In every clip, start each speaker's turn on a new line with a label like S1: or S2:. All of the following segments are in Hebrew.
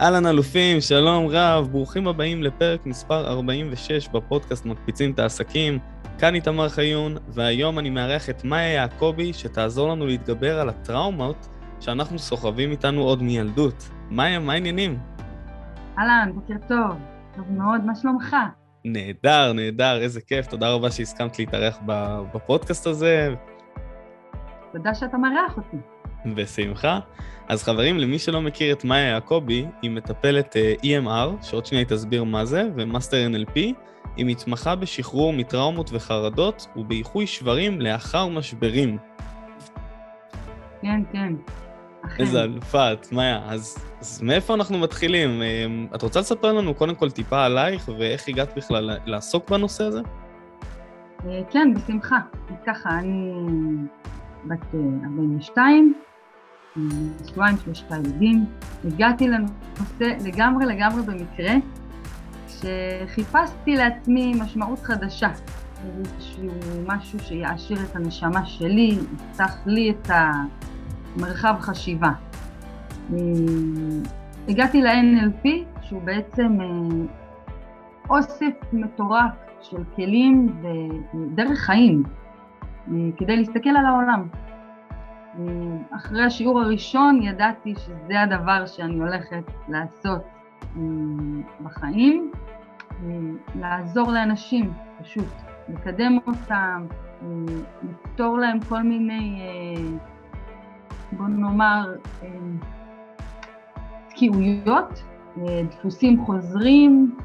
S1: אהלן אלופים, שלום רב, ברוכים הבאים לפרק מספר 46 בפודקאסט מקפיצים את העסקים. כאן איתמר חיון, והיום אני מארח את מאיה יעקבי, שתעזור לנו להתגבר על הטראומות שאנחנו סוחבים איתנו עוד מילדות. מאיה, מה העניינים?
S2: אהלן, בוקר טוב. טוב מאוד, מה שלומך?
S1: נהדר, נהדר, איזה כיף. תודה רבה שהסכמת להתארח בפודקאסט הזה.
S2: תודה שאתה מארח אותי.
S1: בשמחה. אז חברים, למי שלא מכיר את מאיה יעקבי, היא מטפלת אה, EMR, שעוד שנייה היא תסביר מה זה, ומאסטר NLP. היא מתמחה בשחרור מטראומות וחרדות ובאיחוי שברים לאחר משברים.
S2: כן, כן.
S1: איזה אלופה את, מאיה. אז, אז מאיפה אנחנו מתחילים? את רוצה לספר לנו קודם כל טיפה עלייך ואיך הגעת בכלל לעסוק בנושא הזה?
S2: אה, כן, בשמחה. אז ככה, אני בת 42, נשואה עם שלושה ילדים. הגעתי לנושא לגמרי לגמרי במקרה, שחיפשתי לעצמי משמעות חדשה. איזשהו משהו שיעשיר את הנשמה שלי, יפתח לי את המרחב חשיבה. הגעתי ל-NLP, שהוא בעצם אה, אוסף מטורף של כלים ודרך חיים אה, כדי להסתכל על העולם. אחרי השיעור הראשון ידעתי שזה הדבר שאני הולכת לעשות אה, בחיים, אה, לעזור לאנשים פשוט, לקדם אותם, אה, לפתור להם כל מיני, בוא נאמר, תקיעויות, דפוסים חוזרים.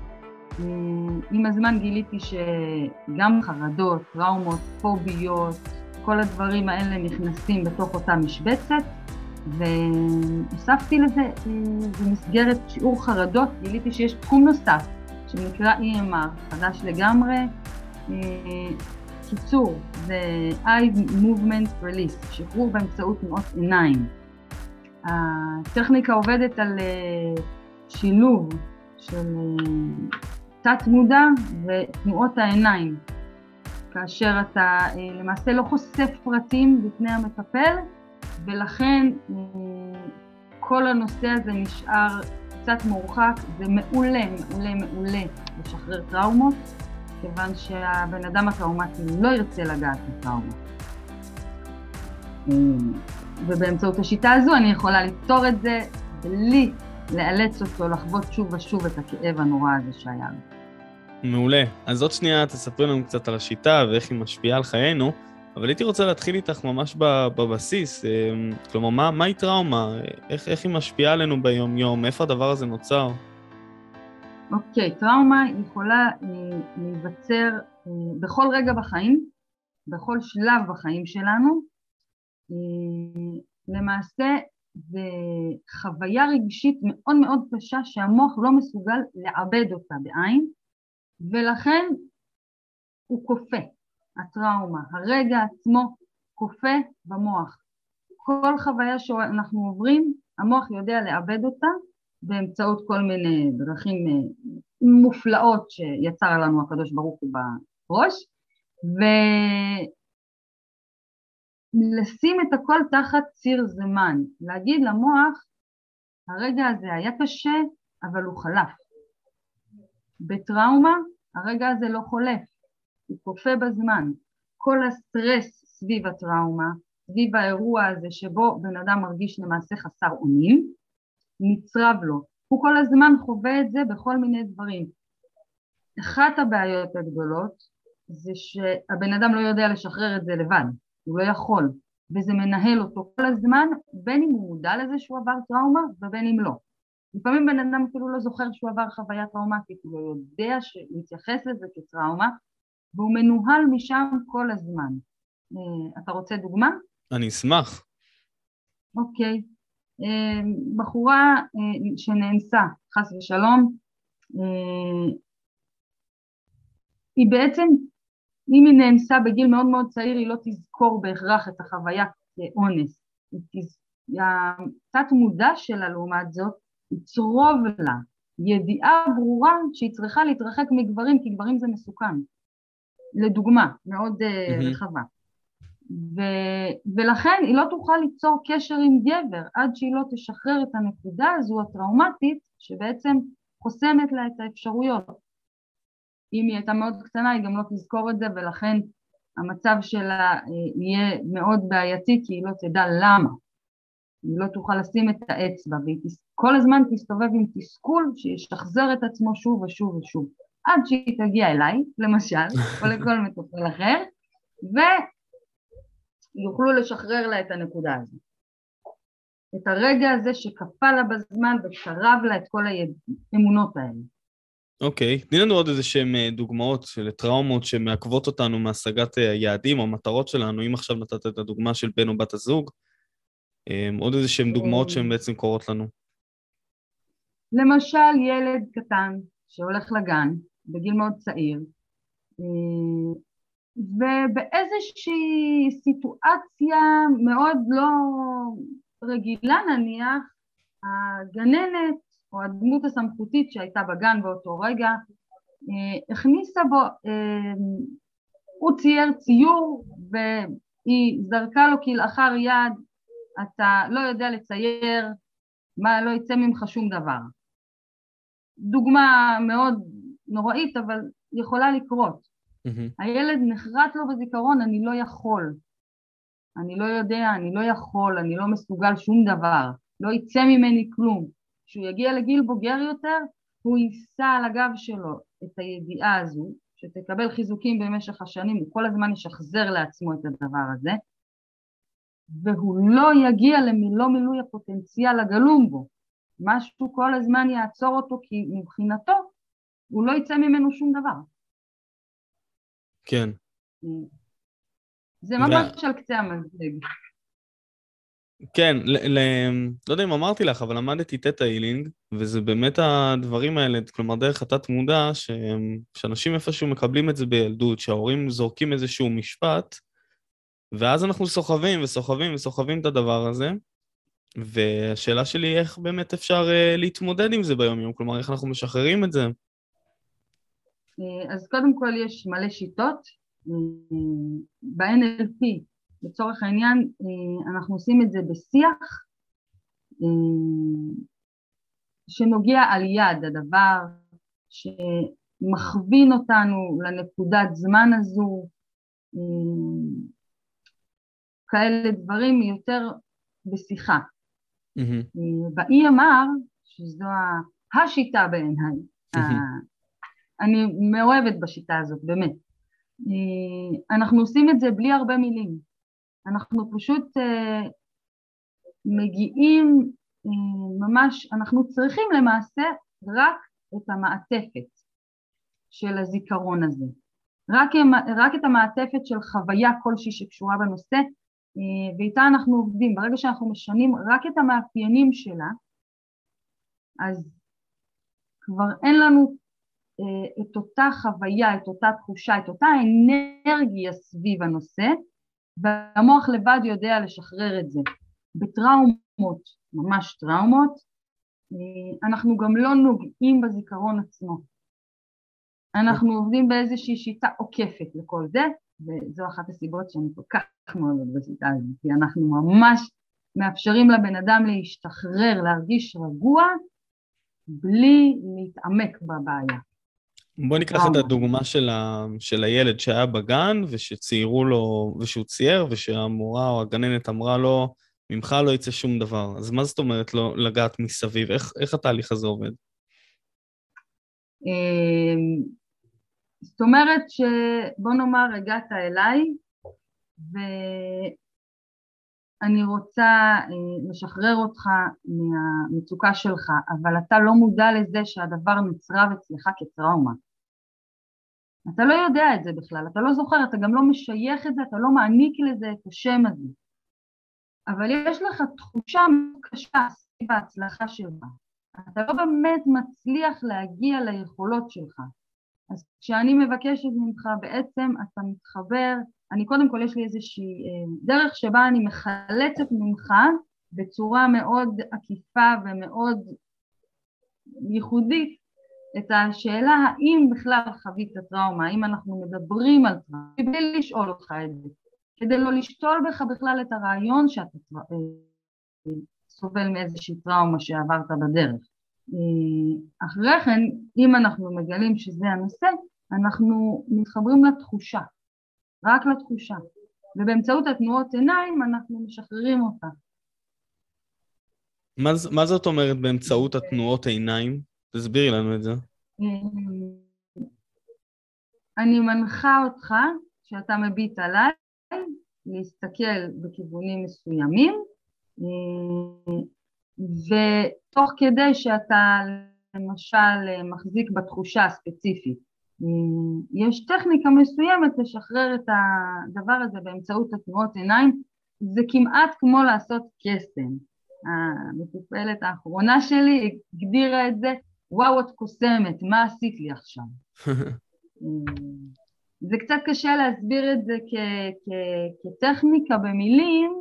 S2: עם הזמן גיליתי שגם חרדות, טראומות, פוביות, כל הדברים האלה נכנסים בתוך אותה משבצת, והוספתי לזה אה, במסגרת שיעור חרדות, גיליתי שיש תחום נוסף שנקרא EMR, חדש לגמרי. אה, קיצור, זה Eye Movement Release, שחרור באמצעות תנועות עיניים. הטכניקה עובדת על אה, שילוב של תת מודע ותנועות העיניים. כאשר אתה אה, למעשה לא חושף פרטים בפני המטפל, ולכן אה, כל הנושא הזה נשאר קצת מורחק, זה מעולה, מעולה, מעולה לשחרר טראומות, כיוון שהבן אדם הטראומטי לא ירצה לגעת בטראומות. אה, ובאמצעות השיטה הזו אני יכולה לפתור את זה בלי לאלץ אותו לחוות שוב ושוב את הכאב הנורא הזה שהיה לו.
S1: מעולה. אז עוד שנייה תספרי לנו קצת על השיטה ואיך היא משפיעה על חיינו, אבל הייתי רוצה להתחיל איתך ממש בבסיס. אמ, כלומר, מה, מהי טראומה? איך, איך היא משפיעה עלינו ביום-יום? איפה הדבר הזה נוצר?
S2: אוקיי, okay, טראומה יכולה אה, להיווצר אה, בכל רגע בחיים, בכל שלב בחיים שלנו. אה, למעשה, זה חוויה רגשית מאוד מאוד קשה שהמוח לא מסוגל לעבד אותה בעין, ולכן הוא כופה, הטראומה, הרגע עצמו כופה במוח. כל חוויה שאנחנו עוברים, המוח יודע לעבד אותה באמצעות כל מיני דרכים אה, מופלאות שיצר לנו הקדוש ברוך הוא בראש, ולשים את הכל תחת ציר זמן, להגיד למוח, הרגע הזה היה קשה, אבל הוא חלף. בטראומה הרגע הזה לא חולף, הוא כופה בזמן. כל הסטרס סביב הטראומה, סביב האירוע הזה שבו בן אדם מרגיש למעשה חסר אונים, נצרב לו. הוא כל הזמן חווה את זה בכל מיני דברים. אחת הבעיות הגדולות זה שהבן אדם לא יודע לשחרר את זה לבד, הוא לא יכול, וזה מנהל אותו כל הזמן, בין אם הוא מודע לזה שהוא עבר טראומה ובין אם לא. לפעמים בן אדם אפילו לא זוכר שהוא עבר חוויה טראומטית, הוא לא יודע להתייחס לזה כטראומה, והוא מנוהל משם כל הזמן. אה, אתה רוצה דוגמה?
S1: אני אשמח.
S2: אוקיי. אה, בחורה אה, שנאנסה, חס ושלום, היא בעצם, אם היא נאנסה בגיל מאוד מאוד צעיר, היא לא תזכור בהכרח את החוויה כאונס. התת מודע שלה לעומת זאת יצרוב לה ידיעה ברורה שהיא צריכה להתרחק מגברים כי גברים זה מסוכן. לדוגמה, מאוד mm-hmm. רחבה. ו, ולכן היא לא תוכל ליצור קשר עם גבר עד שהיא לא תשחרר את הנקודה הזו הטראומטית שבעצם חוסמת לה את האפשרויות. אם היא הייתה מאוד קטנה היא גם לא תזכור את זה ולכן המצב שלה אה, יהיה מאוד בעייתי כי היא לא תדע למה. היא לא תוכל לשים את האצבע והיא כל הזמן תסתובב עם תסכול שישחזר את עצמו שוב ושוב ושוב עד שהיא תגיע אליי למשל או לכל מטופל אחר ויוכלו לשחרר לה את הנקודה הזאת. את הרגע הזה שכפה לה בזמן ושרב לה את כל האמונות האלה.
S1: אוקיי, okay. תני לנו עוד איזה שהן אה, דוגמאות של טראומות שמעכבות אותנו מהשגת אה, היעדים או המטרות שלנו, אם עכשיו נתת את הדוגמה של בן או בת הזוג, אה, עוד איזה שהן דוגמאות שהן בעצם קורות לנו.
S2: למשל ילד קטן שהולך לגן בגיל מאוד צעיר ובאיזושהי סיטואציה מאוד לא רגילה נניח הגננת או הדמות הסמכותית שהייתה בגן באותו רגע הכניסה בו, הוא צייר ציור והיא זרקה לו כלאחר יד אתה לא יודע לצייר מה לא יצא ממך שום דבר. דוגמה מאוד נוראית אבל יכולה לקרות. Mm-hmm. הילד נחרט לו בזיכרון אני לא יכול, אני לא יודע, אני לא יכול, אני לא מסוגל שום דבר, לא יצא ממני כלום. כשהוא יגיע לגיל בוגר יותר, הוא יישא על הגב שלו את הידיעה הזו, שתקבל חיזוקים במשך השנים, הוא כל הזמן ישחזר לעצמו את הדבר הזה, והוא לא יגיע למילוא מילוי הפוטנציאל הגלום בו. משהו כל הזמן יעצור אותו, כי מבחינתו הוא לא יצא ממנו שום דבר.
S1: כן.
S2: זה ממש ו... על קצה המזלג.
S1: כן, ל- ל- לא יודע אם אמרתי לך, אבל למדתי תטא הילינג, וזה באמת הדברים האלה, כלומר דרך התת מודע, ש... שאנשים איפשהו מקבלים את זה בילדות, שההורים זורקים איזשהו משפט, ואז אנחנו סוחבים וסוחבים וסוחבים את הדבר הזה, והשאלה שלי היא איך באמת אפשר uh, להתמודד עם זה ביום-יום, כלומר איך אנחנו משחררים את זה.
S2: אה, אז קודם כל יש מלא שיטות, ב-NLP לצורך העניין אנחנו עושים את זה בשיח שנוגע על יד הדבר שמכווין אותנו לנקודת זמן הזו כאלה דברים יותר בשיחה. Mm-hmm. באי-אמר, שזו השיטה בעיניי, mm-hmm. אני מאוהבת בשיטה הזאת, באמת. אה, אנחנו עושים את זה בלי הרבה מילים. אנחנו פשוט אה, מגיעים אה, ממש, אנחנו צריכים למעשה רק את המעטפת של הזיכרון הזה. רק, רק את המעטפת של חוויה כלשהי שקשורה בנושא ואיתה אנחנו עובדים. ברגע שאנחנו משנים רק את המאפיינים שלה, אז כבר אין לנו אה, את אותה חוויה, את אותה תחושה, את אותה אנרגיה סביב הנושא, והמוח לבד יודע לשחרר את זה. בטראומות, ממש טראומות, אה, אנחנו גם לא נוגעים בזיכרון עצמו. אנחנו עובדים באיזושהי שיטה עוקפת לכל זה, וזו אחת הסיבות שאני כל כך מאוד בשיטה הזאת, כי אנחנו ממש מאפשרים לבן אדם להשתחרר, להרגיש רגוע, בלי להתעמק בבעיה.
S1: בוא ניקח את הדוגמה של, ה... של הילד שהיה בגן ושציירו לו, ושהוא צייר ושהמורה או הגננת אמרה לו, ממך לא יצא שום דבר. אז מה זאת אומרת לא לגעת מסביב? איך, איך התהליך הזה עובד?
S2: אמ, זאת אומרת שבוא נאמר הגעת אליי ואני רוצה אה, לשחרר אותך מהמצוקה שלך, אבל אתה לא מודע לזה שהדבר נצרב אצלך כטראומה. אתה לא יודע את זה בכלל, אתה לא זוכר, אתה גם לא משייך את זה, אתה לא מעניק לזה את השם הזה. אבל יש לך תחושה קשה סביב ההצלחה שלך. אתה לא באמת מצליח להגיע ליכולות שלך. אז כשאני מבקשת ממך בעצם אתה מתחבר, אני קודם כל יש לי איזושהי אה, דרך שבה אני מחלצת ממך בצורה מאוד עקיפה ומאוד ייחודית את השאלה האם בכלל חווית טראומה, האם אנחנו מדברים על טראומה, בלי לשאול אותך את זה, כדי לא לשתול בך בכלל את הרעיון שאתה אה, סובל מאיזושהי טראומה שעברת בדרך. אה, אחרי כן, אם אנחנו מגלים שזה הנושא, אנחנו מתחברים לתחושה, רק לתחושה, ובאמצעות התנועות עיניים אנחנו משחררים אותה.
S1: מה, מה זאת אומרת באמצעות התנועות עיניים? תסבירי לנו את זה.
S2: אני מנחה אותך, כשאתה מביט עליי, להסתכל בכיוונים מסוימים, ותוך כדי שאתה למשל מחזיק בתחושה הספציפית, יש טכניקה מסוימת לשחרר את הדבר הזה באמצעות התנועות עיניים, זה כמעט כמו לעשות קסם. המטופלת האחרונה שלי הגדירה את זה, וואו את קוסמת, מה עשית לי עכשיו? זה קצת קשה להסביר את זה כ- כ- כטכניקה במילים,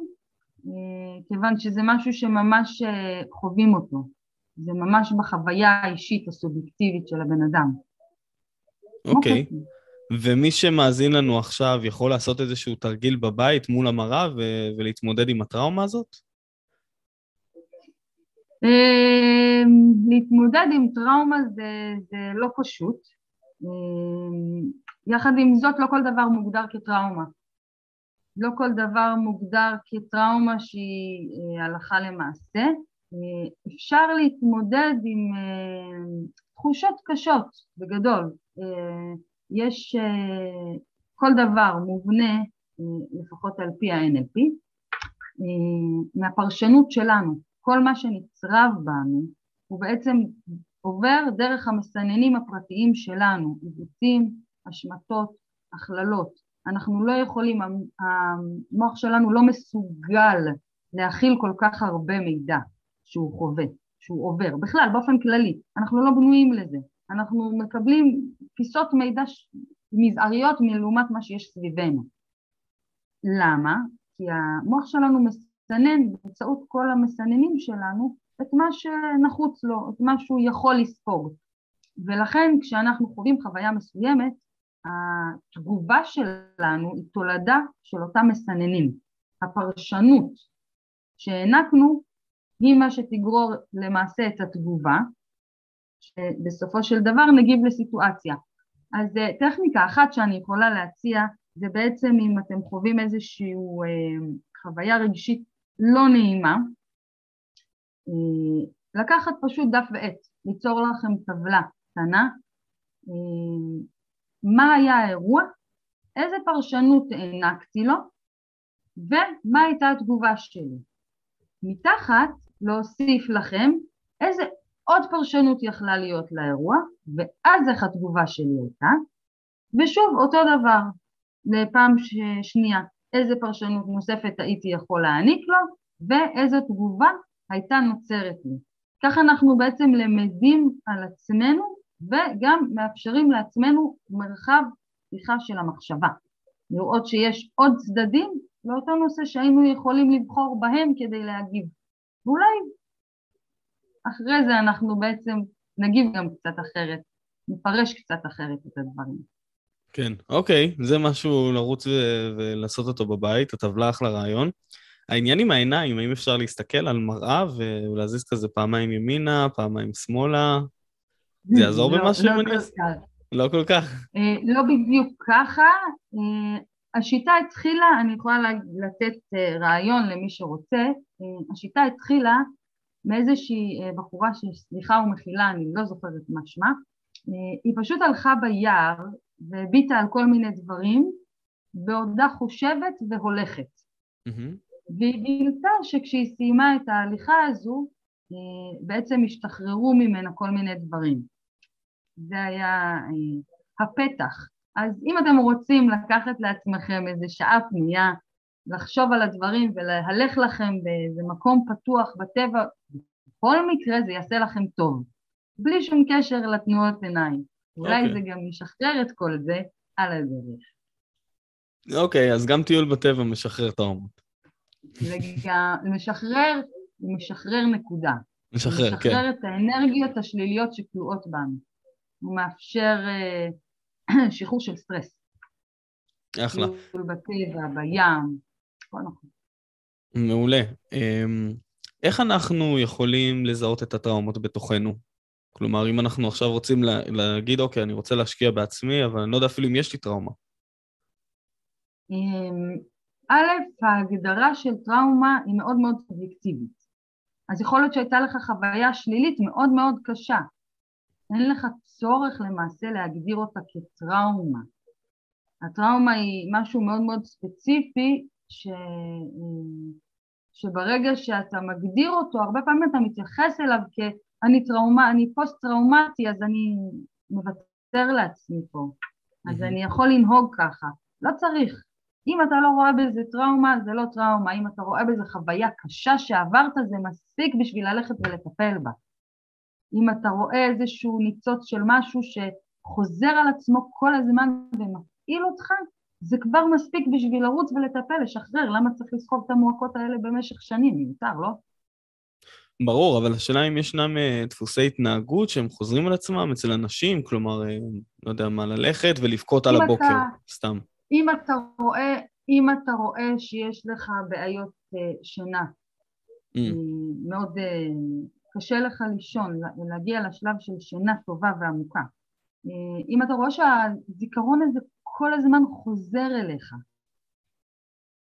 S2: כיוון שזה משהו שממש אה, חווים אותו, זה ממש בחוויה האישית הסובייקטיבית של הבן אדם.
S1: אוקיי. ומי שמאזין לנו עכשיו יכול לעשות איזשהו תרגיל בבית מול המראה ו- ולהתמודד עם הטראומה הזאת?
S2: אמ, להתמודד עם טראומה זה, זה לא פשוט. אמ, יחד עם זאת, לא כל דבר מוגדר כטראומה. לא כל דבר מוגדר כטראומה שהיא אה, הלכה למעשה. אה, אפשר להתמודד עם אה, תחושות קשות, בגדול. יש כל דבר מובנה, לפחות על פי ה-NLP, מהפרשנות שלנו. כל מה שנצרב בנו הוא בעצם עובר דרך המסננים הפרטיים שלנו, עיוותים, השמטות, הכללות. אנחנו לא יכולים, המוח שלנו לא מסוגל להכיל כל כך הרבה מידע שהוא חווה, שהוא עובר, בכלל באופן כללי, אנחנו לא בנויים לזה, אנחנו מקבלים פיסות מידע מזעריות מלעומת מה שיש סביבנו. למה? כי המוח שלנו מסנן באמצעות כל המסננים שלנו את מה שנחוץ לו, את מה שהוא יכול לספוג. ולכן כשאנחנו חווים חוויה מסוימת, התגובה שלנו היא תולדה של אותם מסננים. הפרשנות שהענקנו היא מה שתגרור למעשה את התגובה, שבסופו של דבר נגיב לסיטואציה. אז אה, טכניקה אחת שאני יכולה להציע זה בעצם אם אתם חווים איזושהי אה, חוויה רגשית לא נעימה, אה, לקחת פשוט דף ועט, ליצור לכם טבלה קטנה, מה היה האירוע, איזה פרשנות הענקתי לו ומה הייתה התגובה שלי. מתחת להוסיף לכם איזה עוד פרשנות יכלה להיות לאירוע ואז איך התגובה שלי הייתה ושוב אותו דבר לפעם שנייה איזה פרשנות נוספת הייתי יכול להעניק לו ואיזו תגובה הייתה נוצרת לי. ככה אנחנו בעצם למדים על עצמנו וגם מאפשרים לעצמנו מרחב פתיחה של המחשבה. לראות שיש עוד צדדים לאותו נושא שהיינו יכולים לבחור בהם כדי להגיב. ואולי אחרי זה אנחנו בעצם נגיב גם קצת אחרת, נפרש קצת אחרת את הדברים.
S1: כן, אוקיי, זה משהו לרוץ ו- ולעשות אותו בבית, הטבלה אחלה רעיון. העניין עם העיניים, האם אפשר להסתכל על מראה ולהזיז כזה פעמיים ימינה, פעמיים שמאלה? זה יעזור לא, במשהו
S2: לא אני אעשה?
S1: לא כל כך.
S2: אה, לא בדיוק ככה. אה, השיטה התחילה, אני יכולה לתת אה, רעיון למי שרוצה, השיטה התחילה מאיזושהי בחורה שסליחה ומחילה, אני לא זוכרת מה שמה, היא פשוט הלכה ביער והביטה על כל מיני דברים, בעודה חושבת והולכת. Mm-hmm. והיא גילתה שכשהיא סיימה את ההליכה הזו, אה, בעצם השתחררו ממנה כל מיני דברים. זה היה אה, הפתח. אז אם אתם רוצים לקחת לעצמכם איזה שעה פנייה, לחשוב על הדברים ולהלך לכם באיזה מקום פתוח בטבע, בכל מקרה זה יעשה לכם טוב, בלי שום קשר לתנועות עיניים. אולי okay. אוקיי. זה גם ישחרר את כל זה על הדרך.
S1: אוקיי, okay, אז גם טיול בטבע משחרר טראומות.
S2: זה גם משחרר, משחרר נקודה.
S1: משחרר,
S2: משחרר
S1: כן.
S2: משחרר את האנרגיות השליליות שכלואות בנו. הוא מאפשר uh, שחרור של סטרס.
S1: אחלה.
S2: טיול בטבע, בים, הכל נכון.
S1: מעולה. אמ, איך אנחנו יכולים לזהות את הטראומות בתוכנו? כלומר, אם אנחנו עכשיו רוצים לה, להגיד, אוקיי, אני רוצה להשקיע בעצמי, אבל אני לא יודע אפילו אם יש לי טראומה.
S2: אמ, א', ההגדרה של טראומה היא מאוד מאוד סובייקטיבית. אז יכול להיות שהייתה לך חוויה שלילית מאוד מאוד קשה. אין לך צורך למעשה להגדיר אותה כטראומה. הטראומה היא משהו מאוד מאוד ספציפי, ש... שברגע שאתה מגדיר אותו, הרבה פעמים אתה מתייחס אליו כ"אני טראומה, אני פוסט-טראומטי, אז אני מוותר לעצמי פה. אז אני יכול לנהוג ככה. לא צריך. אם אתה לא רואה בזה טראומה, זה לא טראומה. אם אתה רואה בזה חוויה קשה שעברת, זה מספיק בשביל ללכת ולטפל בה. אם אתה רואה איזשהו ניצוץ של משהו שחוזר על עצמו כל הזמן ומפעיל אותך, זה כבר מספיק בשביל לרוץ ולטפל, לשחרר. למה צריך לסחוב את המועקות האלה במשך שנים? מיותר, לא?
S1: ברור, אבל השאלה אם ישנם uh, דפוסי התנהגות שהם חוזרים על עצמם אצל אנשים, כלומר, uh, לא יודע מה, ללכת ולבכות על הבוקר, אתה, סתם.
S2: אם אתה רואה, אם אתה רואה שיש לך בעיות uh, שינה, mm. מאוד קשה לך לישון, להגיע לשלב של שינה טובה ועמוקה. אם אתה רואה שהזיכרון הזה כל הזמן חוזר אליך,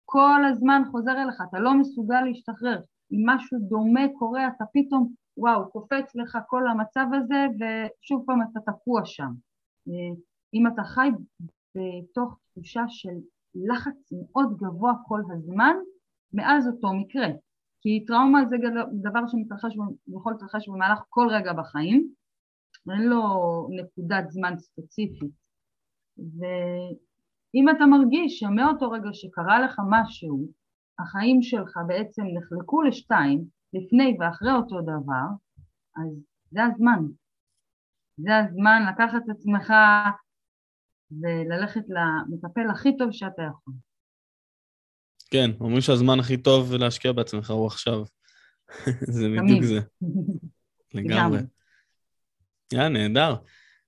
S2: כל הזמן חוזר אליך, אתה לא מסוגל להשתחרר, אם משהו דומה קורה אתה פתאום, וואו, קופץ לך כל המצב הזה ושוב פעם אתה תקוע שם. אם אתה חי בתוך תחושה של לחץ מאוד גבוה כל הזמן, מאז אותו מקרה. כי טראומה זה דבר שמתרחש, יכול להתרחש במהלך כל רגע בחיים, אין לו נקודת זמן ספציפית. ואם אתה מרגיש שמאותו רגע שקרה לך משהו, החיים שלך בעצם נחלקו לשתיים, לפני ואחרי אותו דבר, אז זה הזמן. זה הזמן לקחת את עצמך וללכת למטפל הכי טוב שאתה יכול.
S1: כן, אומרים שהזמן הכי טוב להשקיע בעצמך הוא עכשיו. זה בדיוק זה. לגמרי. יא, נהדר.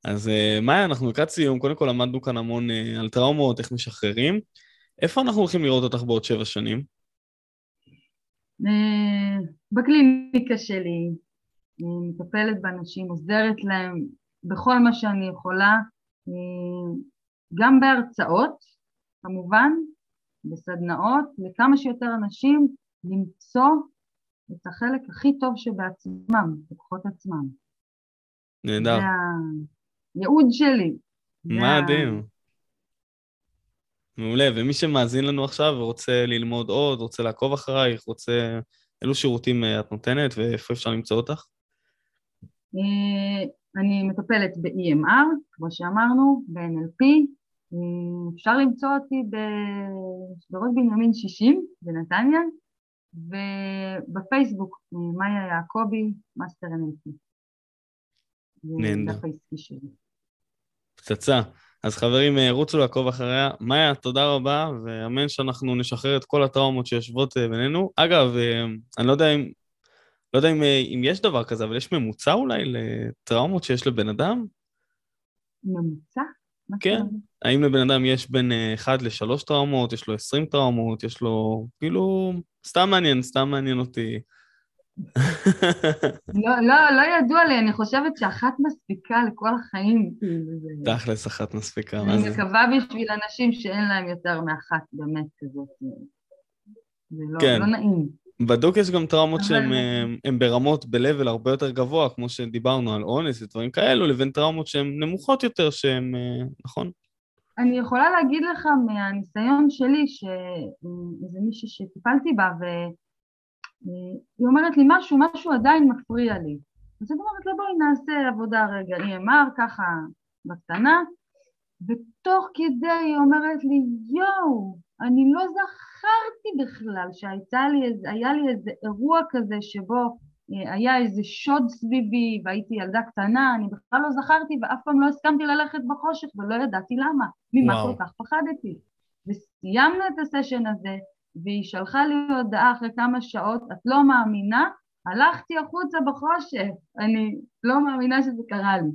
S1: אז uh, מאיה, אנחנו לקראת סיום, קודם כל למדנו כאן המון uh, על טראומות, איך משחררים. איפה אנחנו הולכים לראות אותך בעוד שבע שנים?
S2: Uh, בקליניקה שלי, אני מטפלת באנשים, עוזרת להם בכל מה שאני יכולה, גם בהרצאות, כמובן, בסדנאות, לכמה שיותר אנשים למצוא את החלק הכי טוב שבעצמם, בכוחות עצמם.
S1: נהדר. זה
S2: הייעוד שלי.
S1: מדהים. מעולה, ומי שמאזין לנו עכשיו ורוצה ללמוד עוד, רוצה לעקוב אחרייך, רוצה... אילו שירותים אה, את נותנת ואיפה אפשר למצוא אותך?
S2: אה, אני מטפלת ב-EMR, כמו שאמרנו, ב-NLP, אפשר למצוא אותי בראש בנימין 60 בנתניה, ובפייסבוק מאיה יעקבי, מאסטר NLP.
S1: נהדר. פצצה. אז חברים, אה, רוצו לעקוב אחריה. מאיה, תודה רבה, ואמן שאנחנו נשחרר את כל הטראומות שיושבות אה, בינינו. אגב, אני לא יודע אם, לא יודע אם, אם יש דבר כזה, אבל יש ממוצע אולי לטראומות שיש לבן אדם?
S2: ממוצע?
S1: כן. האם לבן אדם יש בין 1 אה, ל-3 טראומות, יש לו 20 טראומות, יש לו... כאילו, סתם מעניין, סתם מעניין אותי.
S2: לא, לא, לא ידוע לי, אני חושבת שאחת מספיקה לכל החיים.
S1: כאילו, תכלס, אחת מספיקה,
S2: מה זה? אני מקווה בשביל אנשים שאין להם יותר מאחת באמת כזאת. זה לא, כן. לא נעים.
S1: בדוק יש גם טראומות שהן אה, ברמות ב-level הרבה יותר גבוה, כמו שדיברנו על אונס ודברים כאלו, לבין טראומות שהן נמוכות יותר, שהן, אה, נכון?
S2: אני יכולה להגיד לך מהניסיון שלי, שאיזה מישהי שטיפלתי בה, והיא אומרת לי משהו, משהו עדיין מפריע לי. אז אני אומרת לה בואי נעשה עבודה רגע EMR ככה בקטנה, ותוך כדי היא אומרת לי יואו, אני לא זכרתי בכלל שהיה לי איזה אירוע כזה שבו אה, היה איזה שוד סביבי והייתי ילדה קטנה, אני בכלל לא זכרתי ואף פעם לא הסכמתי ללכת בחושך ולא ידעתי למה, ממה וואו. כל כך פחדתי. וסיימנו את הסשן הזה והיא שלחה לי הודעה אחרי כמה שעות, את לא מאמינה, הלכתי החוצה בחושך, אני לא מאמינה שזה קרה לי.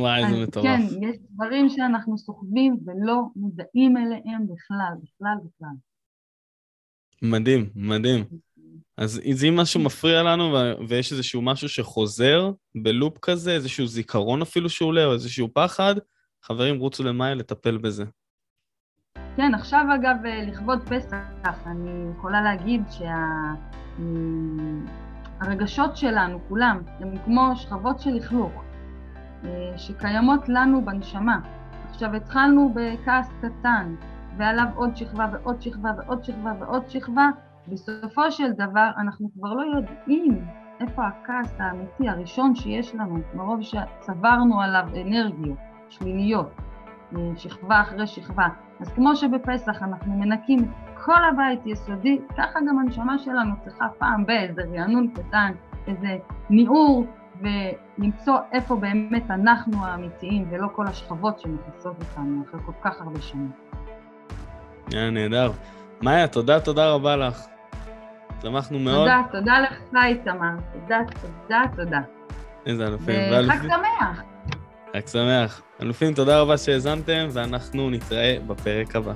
S1: וואי, זה מטורף.
S2: כן, יש דברים שאנחנו סוחבים ולא מודעים אליהם בכלל, בכלל, בכלל.
S1: מדהים, מדהים. אז אם משהו מפריע לנו ויש איזשהו משהו שחוזר בלופ כזה, איזשהו זיכרון אפילו שעולה או איזשהו פחד, חברים, רוצו למאיה לטפל בזה.
S2: כן, עכשיו אגב, לכבוד פסח, אני יכולה להגיד שהרגשות שה... שלנו, כולם, הם כמו שכבות של לכלוך, אה, שקיימות לנו בנשמה. עכשיו, התחלנו בכעס קטן, ועליו עוד שכבה ועוד שכבה ועוד שכבה ועוד שכבה, בסופו של דבר אנחנו כבר לא יודעים איפה הכעס האמיתי הראשון שיש לנו, מרוב שצברנו עליו אנרגיות שליליות, שכבה אחרי שכבה. אז כמו שבפסח אנחנו מנקים כל הבית יסודי, ככה גם הנשמה שלנו צריכה פעם באיזה רענון קטן, איזה ניעור, ולמצוא איפה באמת אנחנו האמיתיים, ולא כל השכבות שמכסות אותנו אחרי כל כך הרבה שנים.
S1: היה נהדר. מאיה, תודה, תודה רבה לך. שמחנו מאוד.
S2: תודה, תודה לך, איתמר. תודה, תודה, תודה.
S1: איזה אלופים.
S2: וחג שמח.
S1: חג שמח. אלופים, תודה רבה שהאזנתם, ואנחנו נתראה בפרק הבא.